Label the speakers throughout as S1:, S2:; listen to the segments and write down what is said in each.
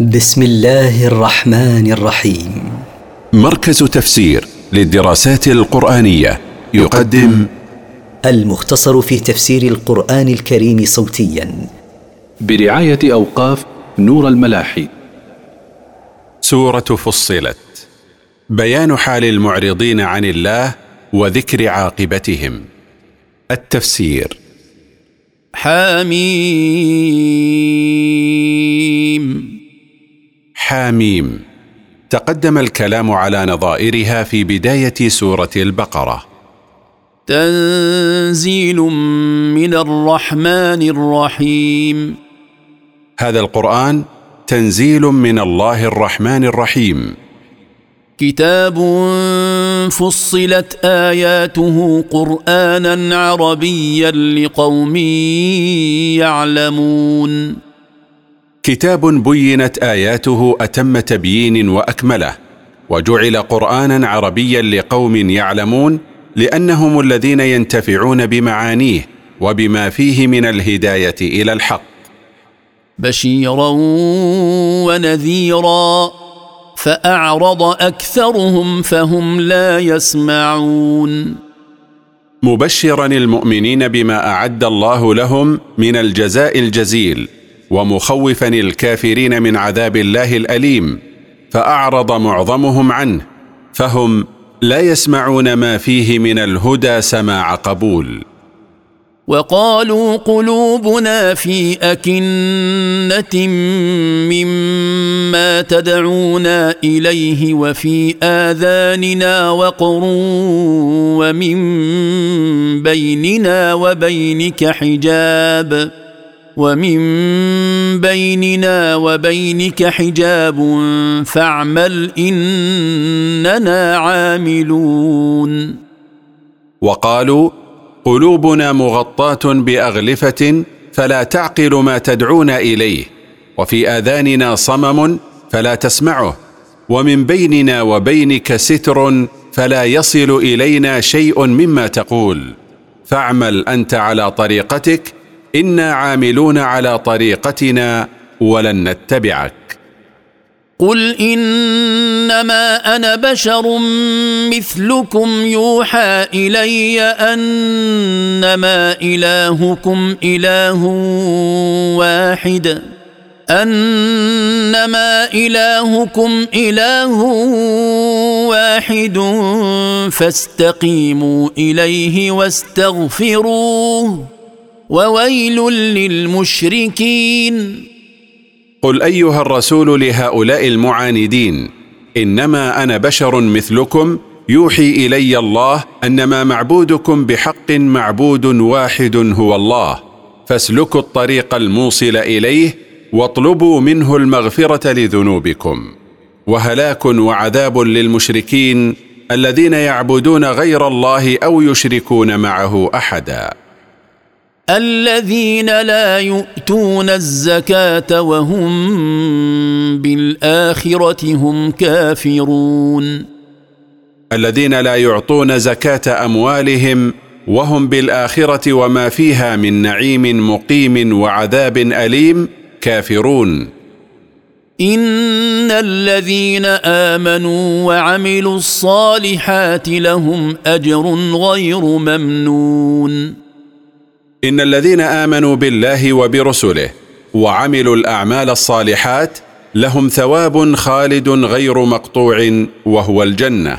S1: بسم الله الرحمن الرحيم
S2: مركز تفسير للدراسات القرآنية يقدم
S1: المختصر في تفسير القرآن الكريم صوتيا
S2: برعاية أوقاف نور الملاحي سورة فصلت بيان حال المعرضين عن الله وذكر عاقبتهم التفسير
S3: حميم
S2: حاميم تقدم الكلام على نظائرها في بدايه سوره البقره
S3: تنزيل من الرحمن الرحيم
S2: هذا القران تنزيل من الله الرحمن الرحيم
S3: كتاب فصلت اياته قرانا عربيا لقوم يعلمون
S2: كتاب بينت اياته اتم تبيين واكمله وجعل قرانا عربيا لقوم يعلمون لانهم الذين ينتفعون بمعانيه وبما فيه من الهدايه الى الحق
S3: بشيرا ونذيرا فاعرض اكثرهم فهم لا يسمعون
S2: مبشرا المؤمنين بما اعد الله لهم من الجزاء الجزيل ومخوفا الكافرين من عذاب الله الاليم فاعرض معظمهم عنه فهم لا يسمعون ما فيه من الهدى سماع قبول
S3: وقالوا قلوبنا في اكنه مما تدعونا اليه وفي اذاننا وقر ومن بيننا وبينك حجاب ومن بيننا وبينك حجاب فاعمل اننا عاملون
S2: وقالوا قلوبنا مغطاه باغلفه فلا تعقل ما تدعون اليه وفي اذاننا صمم فلا تسمعه ومن بيننا وبينك ستر فلا يصل الينا شيء مما تقول فاعمل انت على طريقتك انا عاملون على طريقتنا ولن نتبعك
S3: قل انما انا بشر مثلكم يوحى الي انما الهكم اله واحد انما الهكم اله واحد فاستقيموا اليه واستغفروه وويل للمشركين
S2: قل ايها الرسول لهؤلاء المعاندين انما انا بشر مثلكم يوحي الي الله انما معبودكم بحق معبود واحد هو الله فاسلكوا الطريق الموصل اليه واطلبوا منه المغفره لذنوبكم وهلاك وعذاب للمشركين الذين يعبدون غير الله او يشركون معه احدا
S3: الذين لا يؤتون الزكاه وهم بالاخره هم كافرون
S2: الذين لا يعطون زكاه اموالهم وهم بالاخره وما فيها من نعيم مقيم وعذاب اليم كافرون
S3: ان الذين امنوا وعملوا الصالحات لهم اجر غير ممنون
S2: إن الذين آمنوا بالله وبرسله وعملوا الأعمال الصالحات لهم ثواب خالد غير مقطوع وهو الجنة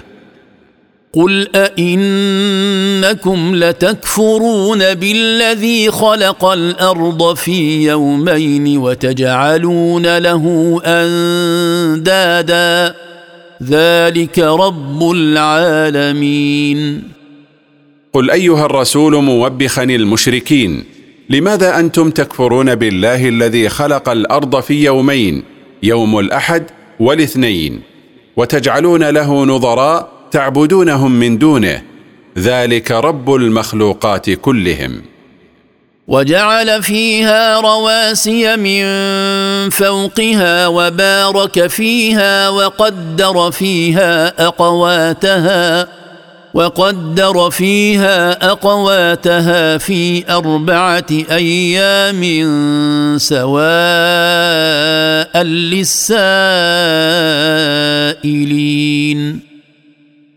S3: قل أئنكم لتكفرون بالذي خلق الأرض في يومين وتجعلون له أندادا ذلك رب العالمين
S2: قل أيها الرسول موبخا المشركين لماذا أنتم تكفرون بالله الذي خلق الأرض في يومين يوم الأحد والاثنين وتجعلون له نظراء تعبدونهم من دونه ذلك رب المخلوقات كلهم
S3: وجعل فيها رواسي من فوقها وبارك فيها وقدر فيها أقواتها وقدر فيها اقواتها في اربعه ايام سواء للسائلين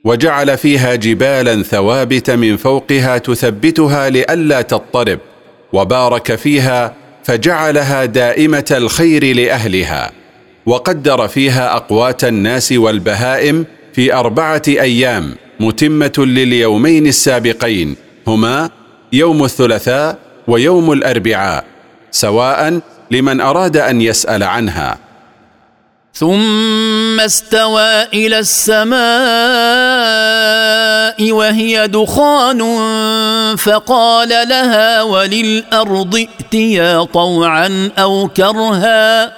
S2: وجعل فيها جبالا ثوابت من فوقها تثبتها لئلا تضطرب وبارك فيها فجعلها دائمه الخير لاهلها وقدر فيها اقوات الناس والبهائم في اربعه ايام متمة لليومين السابقين هما يوم الثلاثاء ويوم الأربعاء سواء لمن أراد أن يسأل عنها
S3: ثم استوى إلى السماء وهي دخان فقال لها وللأرض ائتيا طوعا أو كرها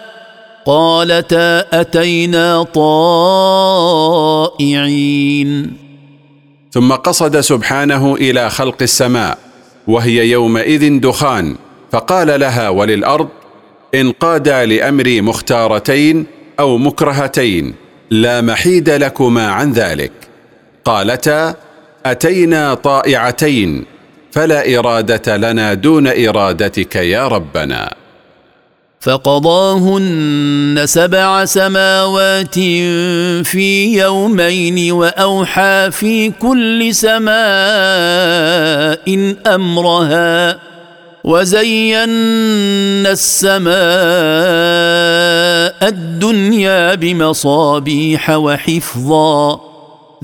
S3: قالتا أتينا طائعين
S2: ثم قصد سبحانه الى خلق السماء وهي يومئذ دخان فقال لها وللارض انقادا لامري مختارتين او مكرهتين لا محيد لكما عن ذلك قالتا اتينا طائعتين فلا اراده لنا دون ارادتك يا ربنا
S3: فقضاهن سبع سماوات في يومين واوحى في كل سماء امرها وزينا السماء الدنيا بمصابيح وحفظا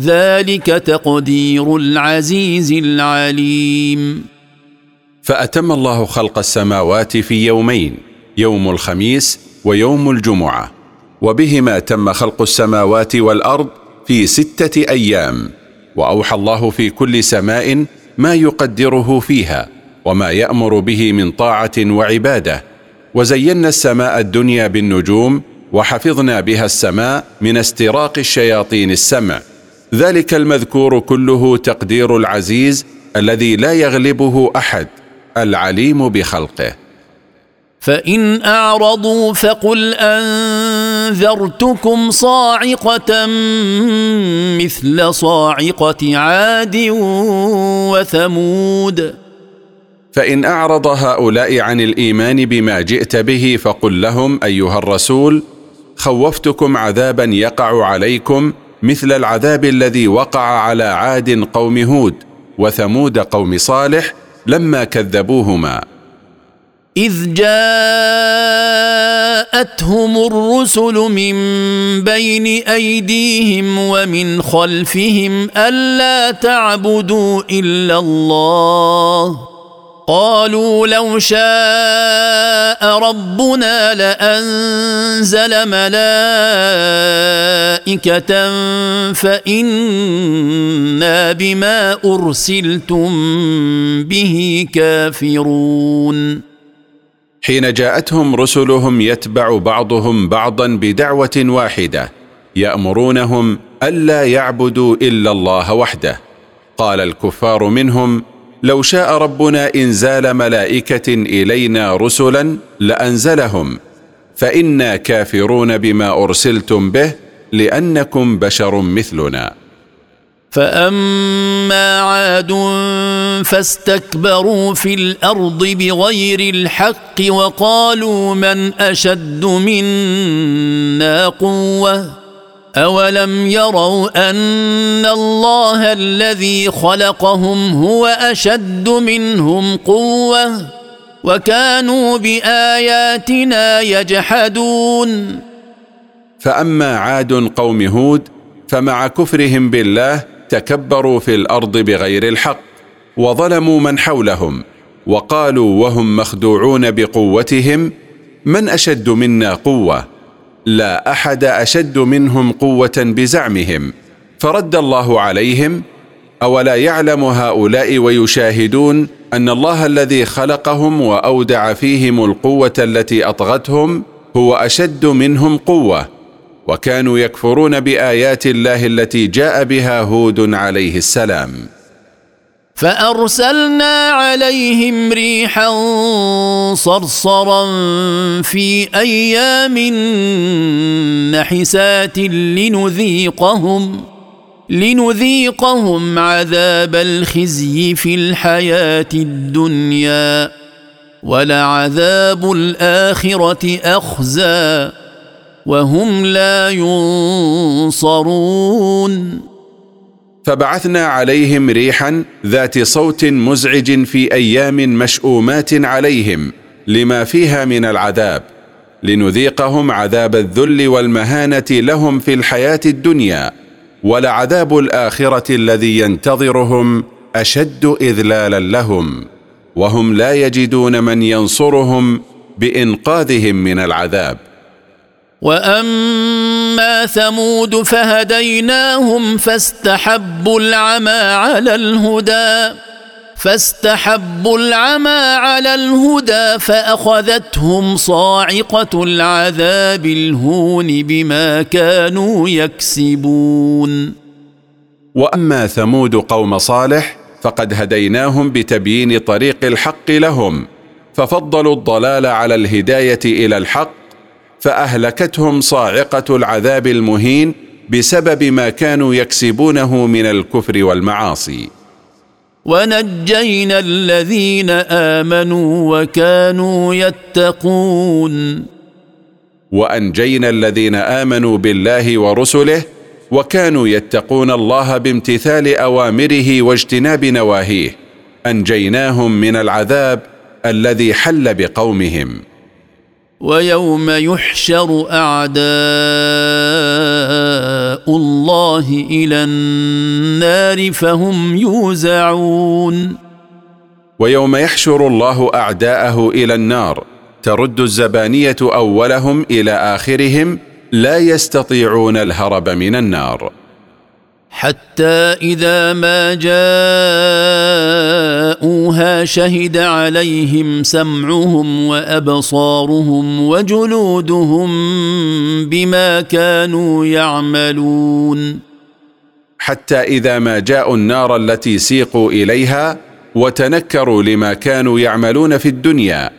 S3: ذلك تقدير العزيز العليم
S2: فاتم الله خلق السماوات في يومين يوم الخميس ويوم الجمعه وبهما تم خلق السماوات والارض في سته ايام واوحى الله في كل سماء ما يقدره فيها وما يامر به من طاعه وعباده وزينا السماء الدنيا بالنجوم وحفظنا بها السماء من استراق الشياطين السمع ذلك المذكور كله تقدير العزيز الذي لا يغلبه احد العليم بخلقه
S3: فان اعرضوا فقل انذرتكم صاعقه مثل صاعقه عاد وثمود
S2: فان اعرض هؤلاء عن الايمان بما جئت به فقل لهم ايها الرسول خوفتكم عذابا يقع عليكم مثل العذاب الذي وقع على عاد قوم هود وثمود قوم صالح لما كذبوهما
S3: اذ جاءتهم الرسل من بين ايديهم ومن خلفهم الا تعبدوا الا الله قالوا لو شاء ربنا لانزل ملائكه فانا بما ارسلتم به كافرون
S2: حين جاءتهم رسلهم يتبع بعضهم بعضا بدعوه واحده يامرونهم الا يعبدوا الا الله وحده قال الكفار منهم لو شاء ربنا انزال ملائكه الينا رسلا لانزلهم فانا كافرون بما ارسلتم به لانكم بشر مثلنا
S3: فاما عاد فاستكبروا في الارض بغير الحق وقالوا من اشد منا قوه اولم يروا ان الله الذي خلقهم هو اشد منهم قوه وكانوا باياتنا يجحدون
S2: فاما عاد قوم هود فمع كفرهم بالله تكبروا في الارض بغير الحق وظلموا من حولهم وقالوا وهم مخدوعون بقوتهم من اشد منا قوه لا احد اشد منهم قوه بزعمهم فرد الله عليهم اولا يعلم هؤلاء ويشاهدون ان الله الذي خلقهم واودع فيهم القوه التي اطغتهم هو اشد منهم قوه وكانوا يكفرون بايات الله التي جاء بها هود عليه السلام
S3: فارسلنا عليهم ريحا صرصرا في ايام نحسات لنذيقهم لنذيقهم عذاب الخزي في الحياه الدنيا ولعذاب الاخره اخزي وهم لا ينصرون
S2: فبعثنا عليهم ريحا ذات صوت مزعج في ايام مشؤومات عليهم لما فيها من العذاب لنذيقهم عذاب الذل والمهانه لهم في الحياه الدنيا ولعذاب الاخره الذي ينتظرهم اشد اذلالا لهم وهم لا يجدون من ينصرهم بانقاذهم من العذاب
S3: واما ثمود فهديناهم فاستحبوا العمى على الهدى فاستحبوا العمى على الهدى فاخذتهم صاعقه العذاب الهون بما كانوا يكسبون
S2: واما ثمود قوم صالح فقد هديناهم بتبيين طريق الحق لهم ففضلوا الضلال على الهدايه الى الحق فاهلكتهم صاعقه العذاب المهين بسبب ما كانوا يكسبونه من الكفر والمعاصي
S3: ونجينا الذين امنوا وكانوا يتقون
S2: وانجينا الذين امنوا بالله ورسله وكانوا يتقون الله بامتثال اوامره واجتناب نواهيه انجيناهم من العذاب الذي حل بقومهم
S3: ويوم يحشر اعداء الله الى النار فهم يوزعون
S2: ويوم يحشر الله اعداءه الى النار ترد الزبانيه اولهم الى اخرهم لا يستطيعون الهرب من النار
S3: حتى اذا ما جاءوها شهد عليهم سمعهم وابصارهم وجلودهم بما كانوا يعملون
S2: حتى اذا ما جاءوا النار التي سيقوا اليها وتنكروا لما كانوا يعملون في الدنيا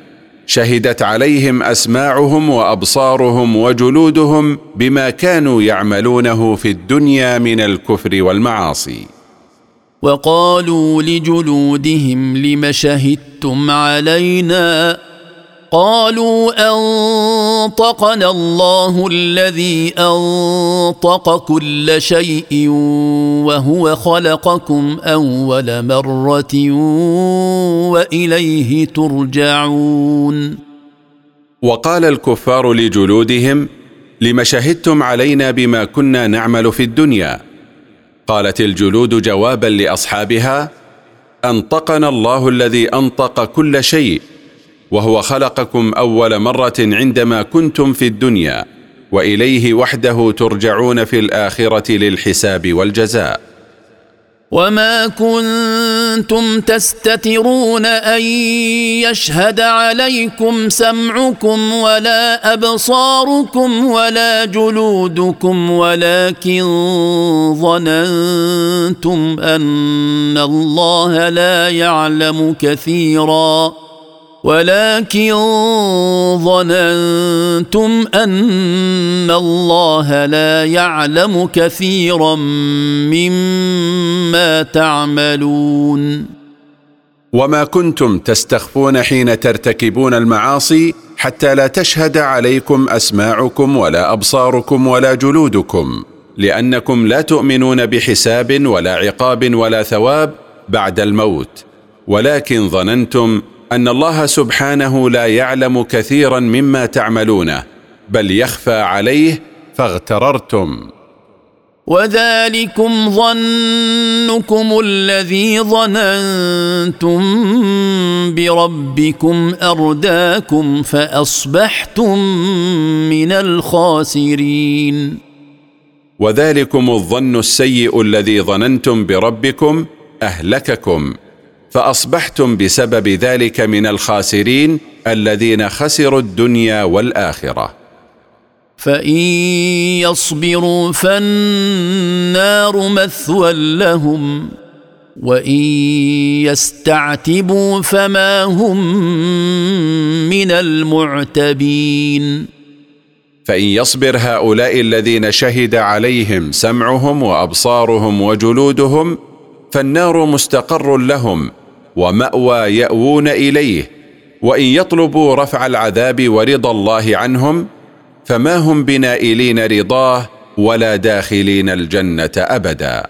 S2: شهدت عليهم اسماعهم وابصارهم وجلودهم بما كانوا يعملونه في الدنيا من الكفر والمعاصي
S3: وقالوا لجلودهم لم شهدتم علينا قالوا أن انطقنا الله الذي انطق كل شيء وهو خلقكم اول مره واليه ترجعون
S2: وقال الكفار لجلودهم لم شهدتم علينا بما كنا نعمل في الدنيا قالت الجلود جوابا لاصحابها انطقنا الله الذي انطق كل شيء وهو خلقكم أول مرة عندما كنتم في الدنيا وإليه وحده ترجعون في الآخرة للحساب والجزاء
S3: وما كنتم تستترون ان يشهد عليكم سمعكم ولا ابصاركم ولا جلودكم ولكن ظننتم ان الله لا يعلم كثيرا ولكن ظننتم ان الله لا يعلم كثيرا مما تعملون
S2: وما كنتم تستخفون حين ترتكبون المعاصي حتى لا تشهد عليكم اسماعكم ولا ابصاركم ولا جلودكم لانكم لا تؤمنون بحساب ولا عقاب ولا ثواب بعد الموت ولكن ظننتم ان الله سبحانه لا يعلم كثيرا مما تعملونه بل يخفى عليه فاغتررتم
S3: وذلكم ظنكم الذي ظننتم بربكم ارداكم فاصبحتم من الخاسرين
S2: وذلكم الظن السيء الذي ظننتم بربكم اهلككم فاصبحتم بسبب ذلك من الخاسرين الذين خسروا الدنيا والاخره
S3: فان يصبروا فالنار مثوى لهم وان يستعتبوا فما هم من المعتبين
S2: فان يصبر هؤلاء الذين شهد عليهم سمعهم وابصارهم وجلودهم فالنار مستقر لهم وماوى ياوون اليه وان يطلبوا رفع العذاب ورضا الله عنهم فما هم بنائلين رضاه ولا داخلين الجنه ابدا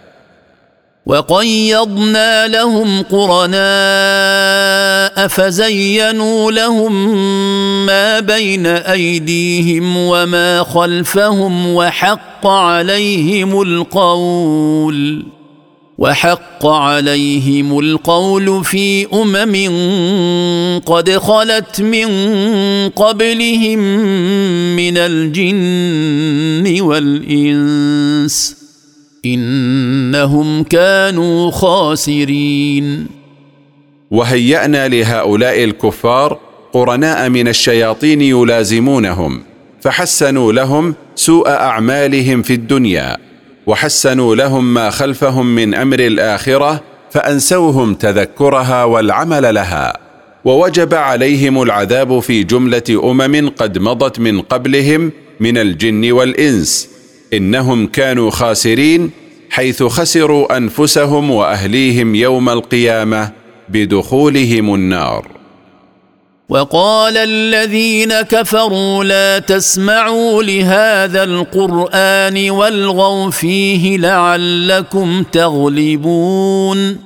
S3: وقيضنا لهم قرناء فزينوا لهم ما بين ايديهم وما خلفهم وحق عليهم القول وحق عليهم القول في امم قد خلت من قبلهم من الجن والانس انهم كانوا خاسرين
S2: وهيانا لهؤلاء الكفار قرناء من الشياطين يلازمونهم فحسنوا لهم سوء اعمالهم في الدنيا وحسنوا لهم ما خلفهم من امر الاخره فانسوهم تذكرها والعمل لها ووجب عليهم العذاب في جمله امم قد مضت من قبلهم من الجن والانس انهم كانوا خاسرين حيث خسروا انفسهم واهليهم يوم القيامه بدخولهم النار
S3: وقال الذين كفروا لا تسمعوا لهذا القران والغوا فيه لعلكم تغلبون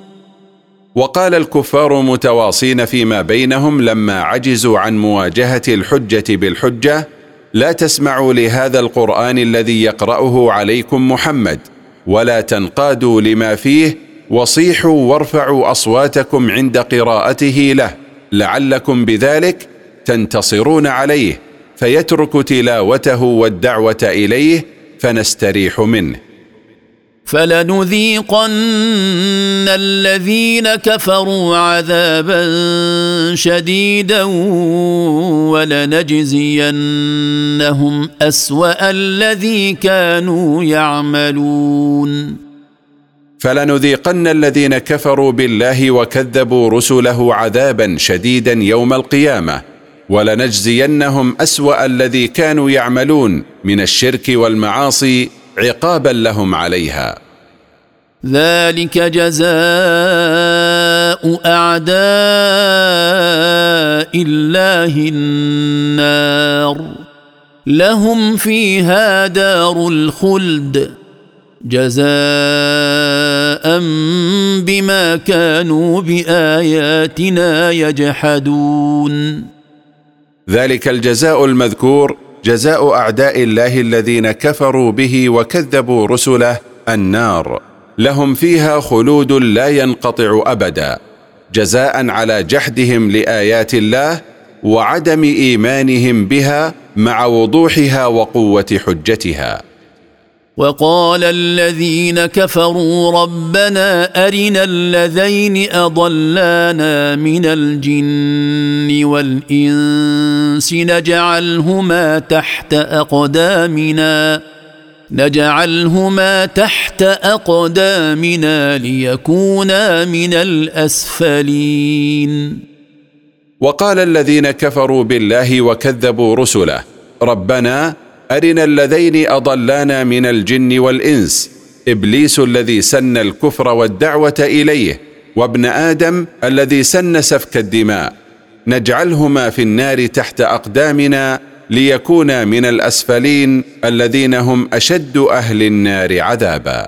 S2: وقال الكفار متواصين فيما بينهم لما عجزوا عن مواجهه الحجه بالحجه لا تسمعوا لهذا القران الذي يقراه عليكم محمد ولا تنقادوا لما فيه وصيحوا وارفعوا اصواتكم عند قراءته له لعلكم بذلك تنتصرون عليه فيترك تلاوته والدعوه اليه فنستريح منه
S3: فلنذيقن الذين كفروا عذابا شديدا ولنجزينهم اسوا الذي كانوا يعملون
S2: فلنذيقن الذين كفروا بالله وكذبوا رسله عذابا شديدا يوم القيامه ولنجزينهم اسوا الذي كانوا يعملون من الشرك والمعاصي عقابا لهم عليها
S3: ذلك جزاء اعداء الله النار لهم فيها دار الخلد جزاء بما كانوا باياتنا يجحدون
S2: ذلك الجزاء المذكور جزاء اعداء الله الذين كفروا به وكذبوا رسله النار لهم فيها خلود لا ينقطع ابدا جزاء على جحدهم لايات الله وعدم ايمانهم بها مع وضوحها وقوه حجتها
S3: وقال الذين كفروا ربنا ارنا الذين اضلانا من الجن والانس نجعلهما تحت اقدامنا نجعلهما تحت اقدامنا ليكونا من الاسفلين
S2: وقال الذين كفروا بالله وكذبوا رسله ربنا أرنا اللذين أضلانا من الجن والإنس إبليس الذي سن الكفر والدعوة إليه وابن آدم الذي سن سفك الدماء نجعلهما في النار تحت أقدامنا ليكونا من الأسفلين الذين هم أشد أهل النار عذاباً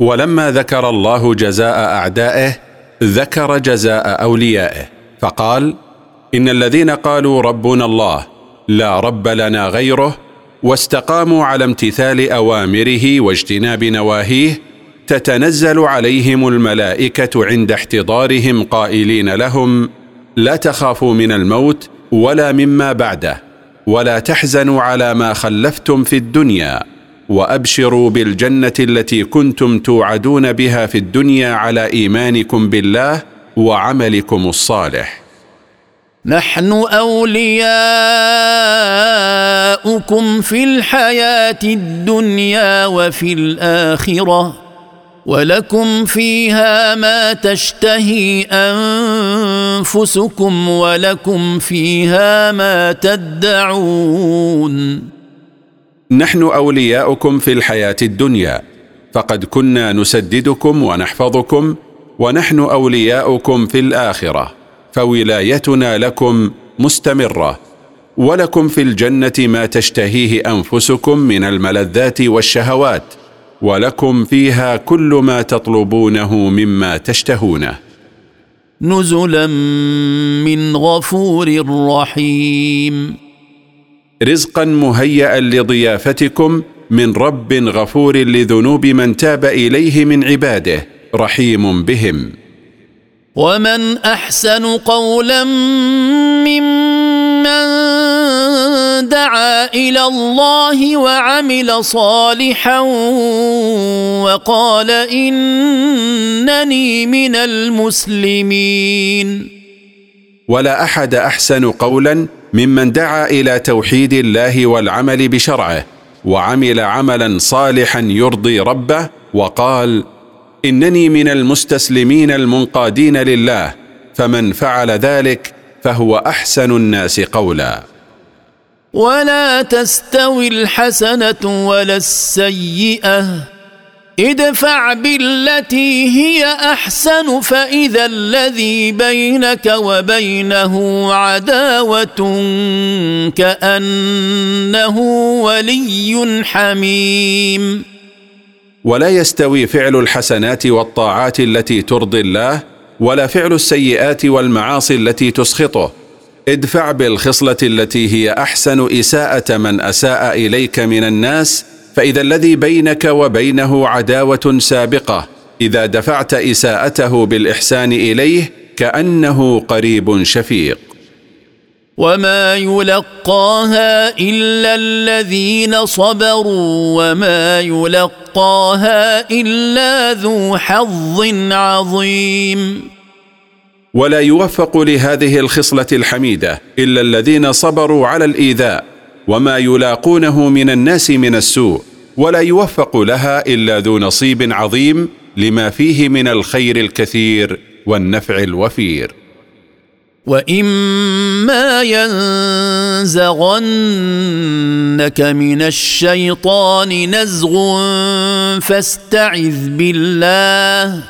S2: ولما ذكر الله جزاء اعدائه ذكر جزاء اوليائه فقال ان الذين قالوا ربنا الله لا رب لنا غيره واستقاموا على امتثال اوامره واجتناب نواهيه تتنزل عليهم الملائكه عند احتضارهم قائلين لهم لا تخافوا من الموت ولا مما بعده ولا تحزنوا على ما خلفتم في الدنيا وابشروا بالجنه التي كنتم توعدون بها في الدنيا على ايمانكم بالله وعملكم الصالح
S3: نحن اولياؤكم في الحياه الدنيا وفي الاخره ولكم فيها ما تشتهي انفسكم ولكم فيها ما تدعون
S2: نحن أولياؤكم في الحياة الدنيا فقد كنا نسددكم ونحفظكم ونحن أولياؤكم في الآخرة فولايتنا لكم مستمرة ولكم في الجنة ما تشتهيه أنفسكم من الملذات والشهوات ولكم فيها كل ما تطلبونه مما تشتهونه
S3: نزلا من غفور رحيم
S2: رزقا مهيئا لضيافتكم من رب غفور لذنوب من تاب اليه من عباده رحيم بهم
S3: ومن احسن قولا ممن دعا الى الله وعمل صالحا وقال انني من المسلمين
S2: ولا احد احسن قولا ممن دعا الى توحيد الله والعمل بشرعه وعمل عملا صالحا يرضي ربه وقال انني من المستسلمين المنقادين لله فمن فعل ذلك فهو احسن الناس قولا
S3: ولا تستوي الحسنه ولا السيئه ادفع بالتي هي احسن فاذا الذي بينك وبينه عداوه كانه ولي حميم
S2: ولا يستوي فعل الحسنات والطاعات التي ترضي الله ولا فعل السيئات والمعاصي التي تسخطه ادفع بالخصله التي هي احسن اساءه من اساء اليك من الناس فاذا الذي بينك وبينه عداوه سابقه اذا دفعت اساءته بالاحسان اليه كانه قريب شفيق
S3: وما يلقاها الا الذين صبروا وما يلقاها الا ذو حظ عظيم
S2: ولا يوفق لهذه الخصله الحميده الا الذين صبروا على الايذاء وما يلاقونه من الناس من السوء ولا يوفق لها الا ذو نصيب عظيم لما فيه من الخير الكثير والنفع الوفير
S3: واما ينزغنك من الشيطان نزغ فاستعذ بالله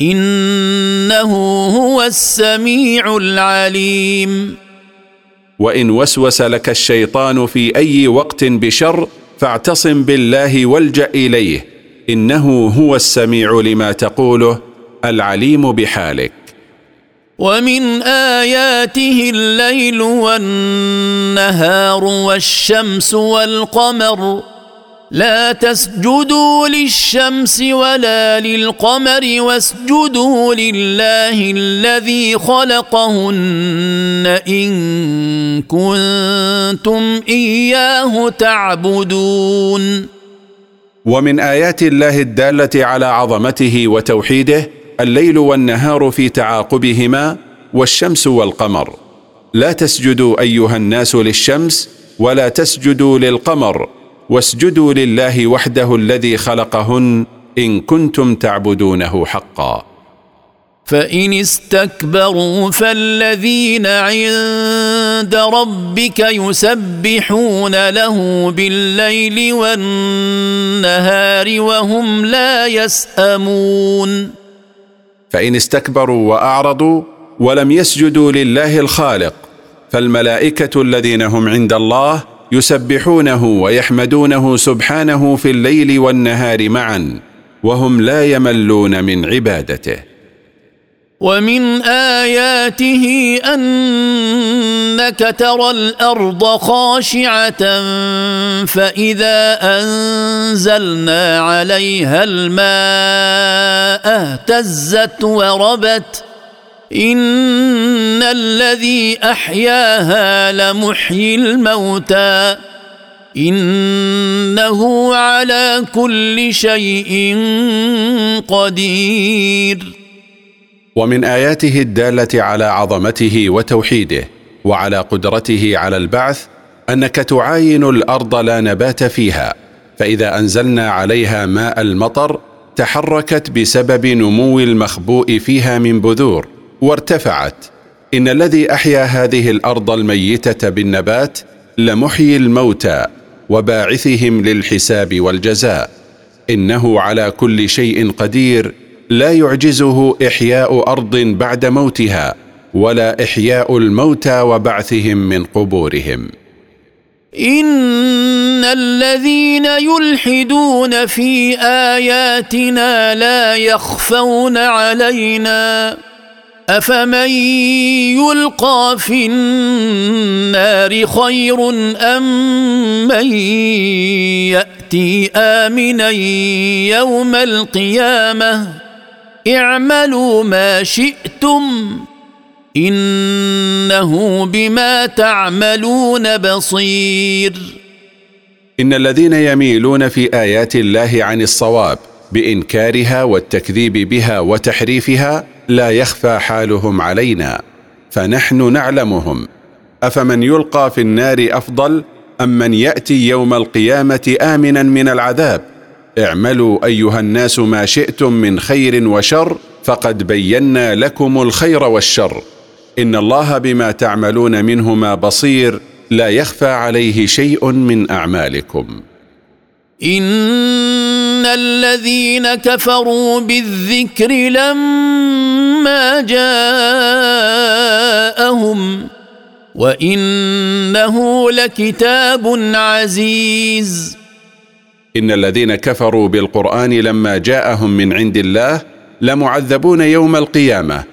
S3: انه هو السميع العليم
S2: وان وسوس لك الشيطان في اي وقت بشر فاعتصم بالله والجا اليه انه هو السميع لما تقوله العليم بحالك
S3: ومن اياته الليل والنهار والشمس والقمر لا تسجدوا للشمس ولا للقمر واسجدوا لله الذي خلقهن ان كنتم اياه تعبدون
S2: ومن ايات الله الداله على عظمته وتوحيده الليل والنهار في تعاقبهما والشمس والقمر لا تسجدوا ايها الناس للشمس ولا تسجدوا للقمر واسجدوا لله وحده الذي خلقهن ان كنتم تعبدونه حقا
S3: فان استكبروا فالذين عند ربك يسبحون له بالليل والنهار وهم لا يسامون
S2: فان استكبروا واعرضوا ولم يسجدوا لله الخالق فالملائكه الذين هم عند الله يسبحونه ويحمدونه سبحانه في الليل والنهار معا وهم لا يملون من عبادته
S3: ومن اياته انك ترى الارض خاشعه فاذا انزلنا عليها الماء اهتزت وربت ان الذي احياها لمحيي الموتى انه على كل شيء قدير
S2: ومن اياته الداله على عظمته وتوحيده وعلى قدرته على البعث انك تعاين الارض لا نبات فيها فاذا انزلنا عليها ماء المطر تحركت بسبب نمو المخبوء فيها من بذور وارتفعت إن الذي أحيا هذه الأرض الميتة بالنبات لمحيي الموتى وباعثهم للحساب والجزاء إنه على كل شيء قدير لا يعجزه إحياء أرض بعد موتها ولا إحياء الموتى وبعثهم من قبورهم
S3: ان الذين يلحدون في اياتنا لا يخفون علينا افمن يلقى في النار خير ام من ياتي امنا يوم القيامه اعملوا ما شئتم انه بما تعملون بصير ان
S2: الذين يميلون في ايات الله عن الصواب بانكارها والتكذيب بها وتحريفها لا يخفى حالهم علينا فنحن نعلمهم أفمن يلقى في النار أفضل أم من يأتي يوم القيامة آمنا من العذاب اعملوا أيها الناس ما شئتم من خير وشر فقد بينا لكم الخير والشر إن الله بما تعملون منهما بصير لا يخفى عليه شيء من أعمالكم
S3: ان الذين كفروا بالذكر لما جاءهم وانه لكتاب عزيز
S2: ان الذين كفروا بالقران لما جاءهم من عند الله لمعذبون يوم القيامه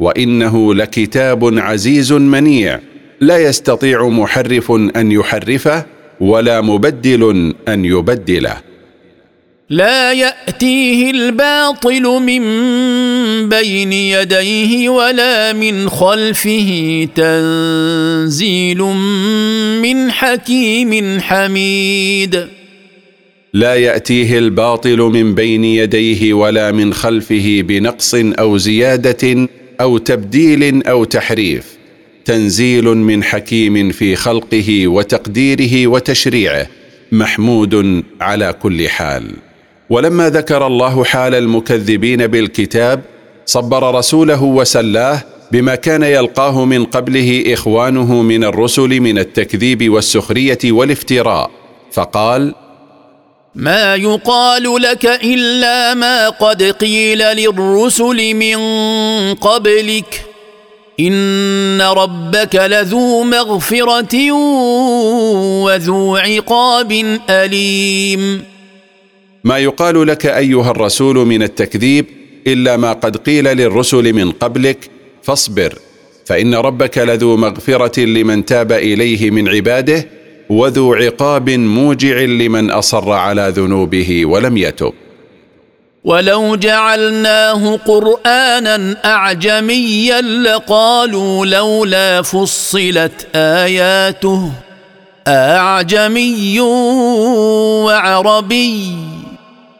S2: وانه لكتاب عزيز منيع لا يستطيع محرف ان يحرفه ولا مبدل ان يبدله
S3: لا ياتيه الباطل من بين يديه ولا من خلفه تنزيل من حكيم حميد
S2: لا ياتيه الباطل من بين يديه ولا من خلفه بنقص او زياده او تبديل او تحريف تنزيل من حكيم في خلقه وتقديره وتشريعه محمود على كل حال ولما ذكر الله حال المكذبين بالكتاب صبر رسوله وسلاه بما كان يلقاه من قبله إخوانه من الرسل من التكذيب والسخرية والافتراء فقال
S3: ما يقال لك إلا ما قد قيل للرسل من قبلك إن ربك لذو مغفرة وذو عقاب أليم
S2: ما يقال لك ايها الرسول من التكذيب الا ما قد قيل للرسل من قبلك فاصبر فان ربك لذو مغفره لمن تاب اليه من عباده وذو عقاب موجع لمن اصر على ذنوبه ولم يتب
S3: ولو جعلناه قرانا اعجميا لقالوا لولا فصلت اياته اعجمي وعربي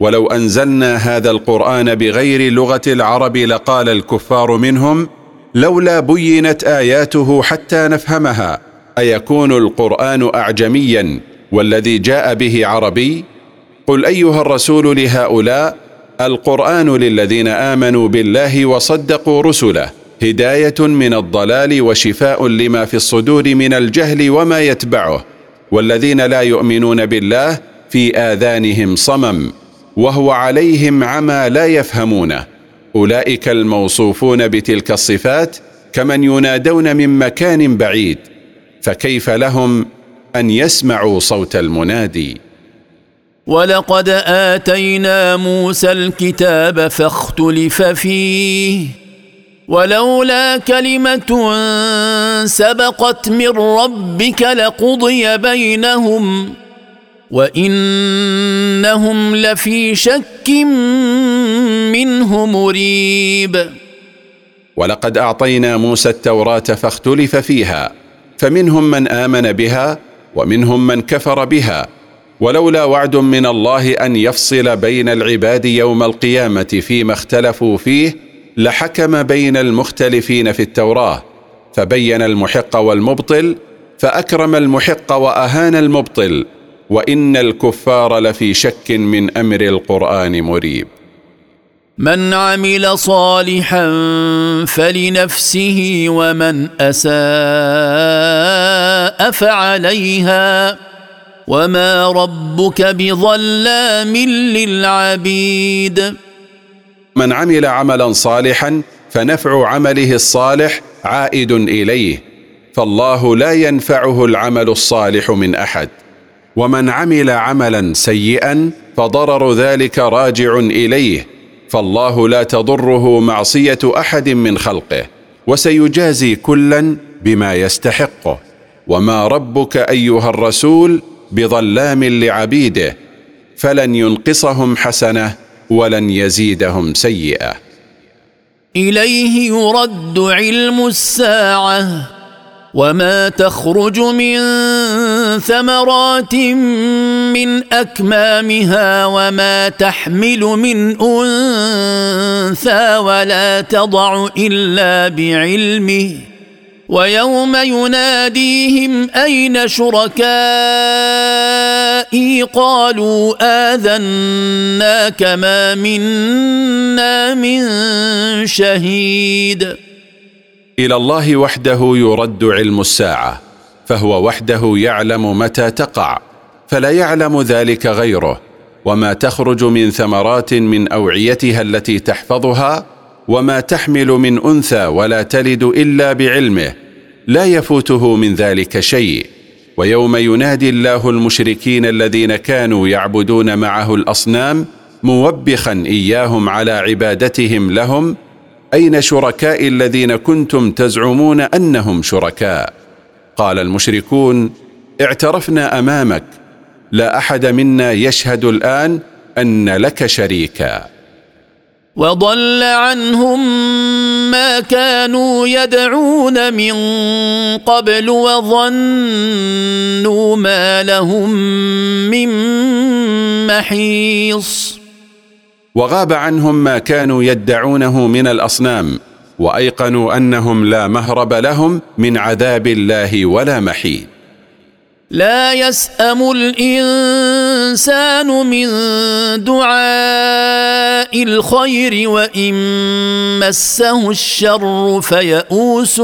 S2: ولو أنزلنا هذا القرآن بغير لغة العرب لقال الكفار منهم لولا بينت آياته حتى نفهمها أيكون القرآن أعجميا والذي جاء به عربي؟ قل أيها الرسول لهؤلاء القرآن للذين آمنوا بالله وصدقوا رسله هداية من الضلال وشفاء لما في الصدور من الجهل وما يتبعه والذين لا يؤمنون بالله في آذانهم صمم وهو عليهم عمى لا يفهمونه أولئك الموصوفون بتلك الصفات كمن ينادون من مكان بعيد فكيف لهم أن يسمعوا صوت المنادي
S3: ولقد آتينا موسى الكتاب فاختلف فيه ولولا كلمة سبقت من ربك لقضي بينهم وانهم لفي شك منه مريب
S2: ولقد اعطينا موسى التوراه فاختلف فيها فمنهم من امن بها ومنهم من كفر بها ولولا وعد من الله ان يفصل بين العباد يوم القيامه فيما اختلفوا فيه لحكم بين المختلفين في التوراه فبين المحق والمبطل فاكرم المحق واهان المبطل وان الكفار لفي شك من امر القران مريب
S3: من عمل صالحا فلنفسه ومن اساء فعليها وما ربك بظلام للعبيد
S2: من عمل عملا صالحا فنفع عمله الصالح عائد اليه فالله لا ينفعه العمل الصالح من احد ومن عمل عملا سيئا فضرر ذلك راجع اليه فالله لا تضره معصيه احد من خلقه وسيجازي كلا بما يستحقه وما ربك ايها الرسول بظلام لعبيده فلن ينقصهم حسنه ولن يزيدهم سيئه
S3: اليه يرد علم الساعه وما تخرج من ثمرات من اكمامها وما تحمل من انثى ولا تضع الا بعلمه ويوم يناديهم اين شركائي قالوا اذناك ما منا من شهيد
S2: الى الله وحده يرد علم الساعه فهو وحده يعلم متى تقع فلا يعلم ذلك غيره وما تخرج من ثمرات من اوعيتها التي تحفظها وما تحمل من انثى ولا تلد الا بعلمه لا يفوته من ذلك شيء ويوم ينادي الله المشركين الذين كانوا يعبدون معه الاصنام موبخا اياهم على عبادتهم لهم اين شركائي الذين كنتم تزعمون انهم شركاء قال المشركون اعترفنا امامك لا احد منا يشهد الان ان لك شريكا
S3: وضل عنهم ما كانوا يدعون من قبل وظنوا ما لهم من محيص
S2: وغاب عنهم ما كانوا يدعونه من الاصنام وايقنوا انهم لا مهرب لهم من عذاب الله ولا محيد
S3: لا يسام الانسان من دعاء الخير وان مسه الشر فيئوس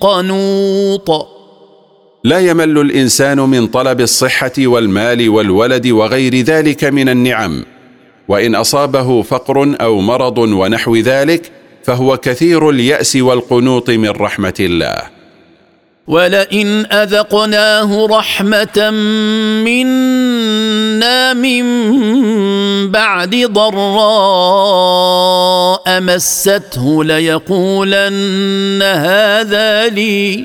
S3: قنوط
S2: لا يمل الانسان من طلب الصحه والمال والولد وغير ذلك من النعم وان اصابه فقر او مرض ونحو ذلك فهو كثير الياس والقنوط من رحمه الله
S3: ولئن اذقناه رحمه منا من بعد ضراء مسته ليقولن هذا لي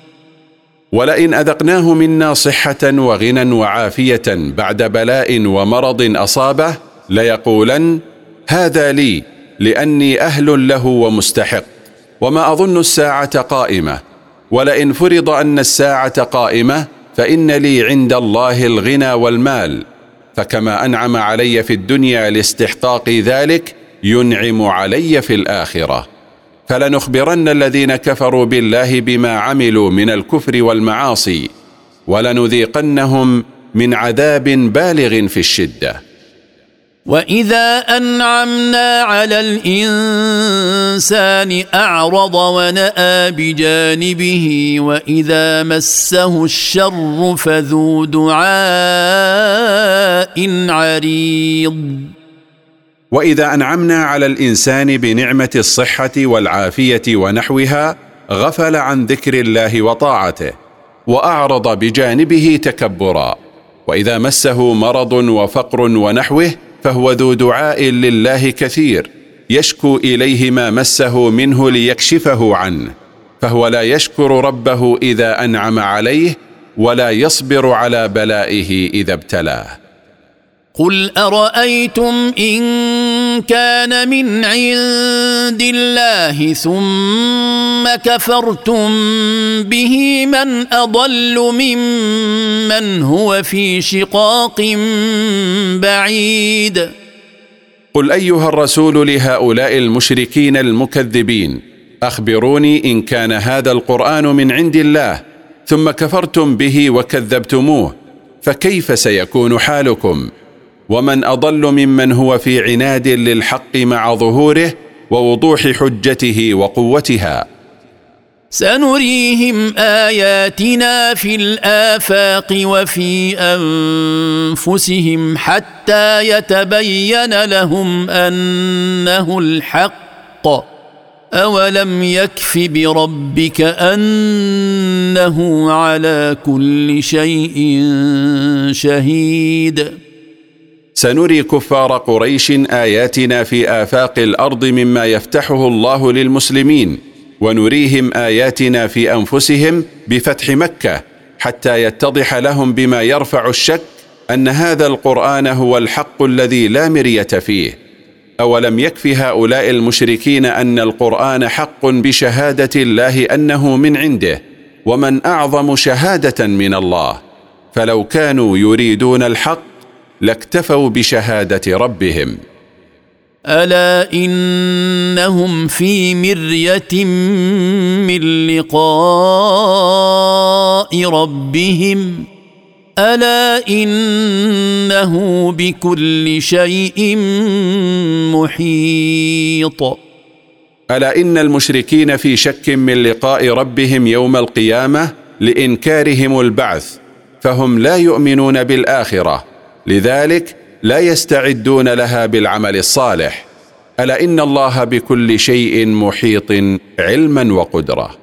S2: ولئن اذقناه منا صحه وغنى وعافيه بعد بلاء ومرض اصابه ليقولن هذا لي لاني اهل له ومستحق وما اظن الساعه قائمه ولئن فرض ان الساعه قائمه فان لي عند الله الغنى والمال فكما انعم علي في الدنيا لاستحقاق ذلك ينعم علي في الاخره فلنخبرن الذين كفروا بالله بما عملوا من الكفر والمعاصي ولنذيقنهم من عذاب بالغ في الشده
S3: واذا انعمنا على الانسان اعرض وناى بجانبه واذا مسه الشر فذو دعاء عريض
S2: واذا انعمنا على الانسان بنعمه الصحه والعافيه ونحوها غفل عن ذكر الله وطاعته واعرض بجانبه تكبرا واذا مسه مرض وفقر ونحوه فهو ذو دعاء لله كثير يشكو اليه ما مسه منه ليكشفه عنه فهو لا يشكر ربه اذا انعم عليه ولا يصبر على بلائه اذا ابتلاه
S3: قل ارايتم ان كان من عند الله ثم كفرتم به من اضل ممن هو في شقاق بعيد
S2: قل ايها الرسول لهؤلاء المشركين المكذبين اخبروني ان كان هذا القران من عند الله ثم كفرتم به وكذبتموه فكيف سيكون حالكم ومن أضل ممن هو في عناد للحق مع ظهوره ووضوح حجته وقوتها
S3: سنريهم اياتنا في الافاق وفي انفسهم حتى يتبين لهم انه الحق اولم يكف بربك انه على كل شيء شهيد
S2: سنري كفار قريش آياتنا في آفاق الأرض مما يفتحه الله للمسلمين ونريهم آياتنا في أنفسهم بفتح مكة حتى يتضح لهم بما يرفع الشك أن هذا القرآن هو الحق الذي لا مرية فيه أولم يكف هؤلاء المشركين أن القرآن حق بشهادة الله أنه من عنده ومن أعظم شهادة من الله فلو كانوا يريدون الحق لاكتفوا بشهاده ربهم
S3: الا انهم في مريه من لقاء ربهم الا انه بكل شيء محيط
S2: الا ان المشركين في شك من لقاء ربهم يوم القيامه لانكارهم البعث فهم لا يؤمنون بالاخره لذلك لا يستعدون لها بالعمل الصالح ألا إن الله بكل شيء محيط علما وقدره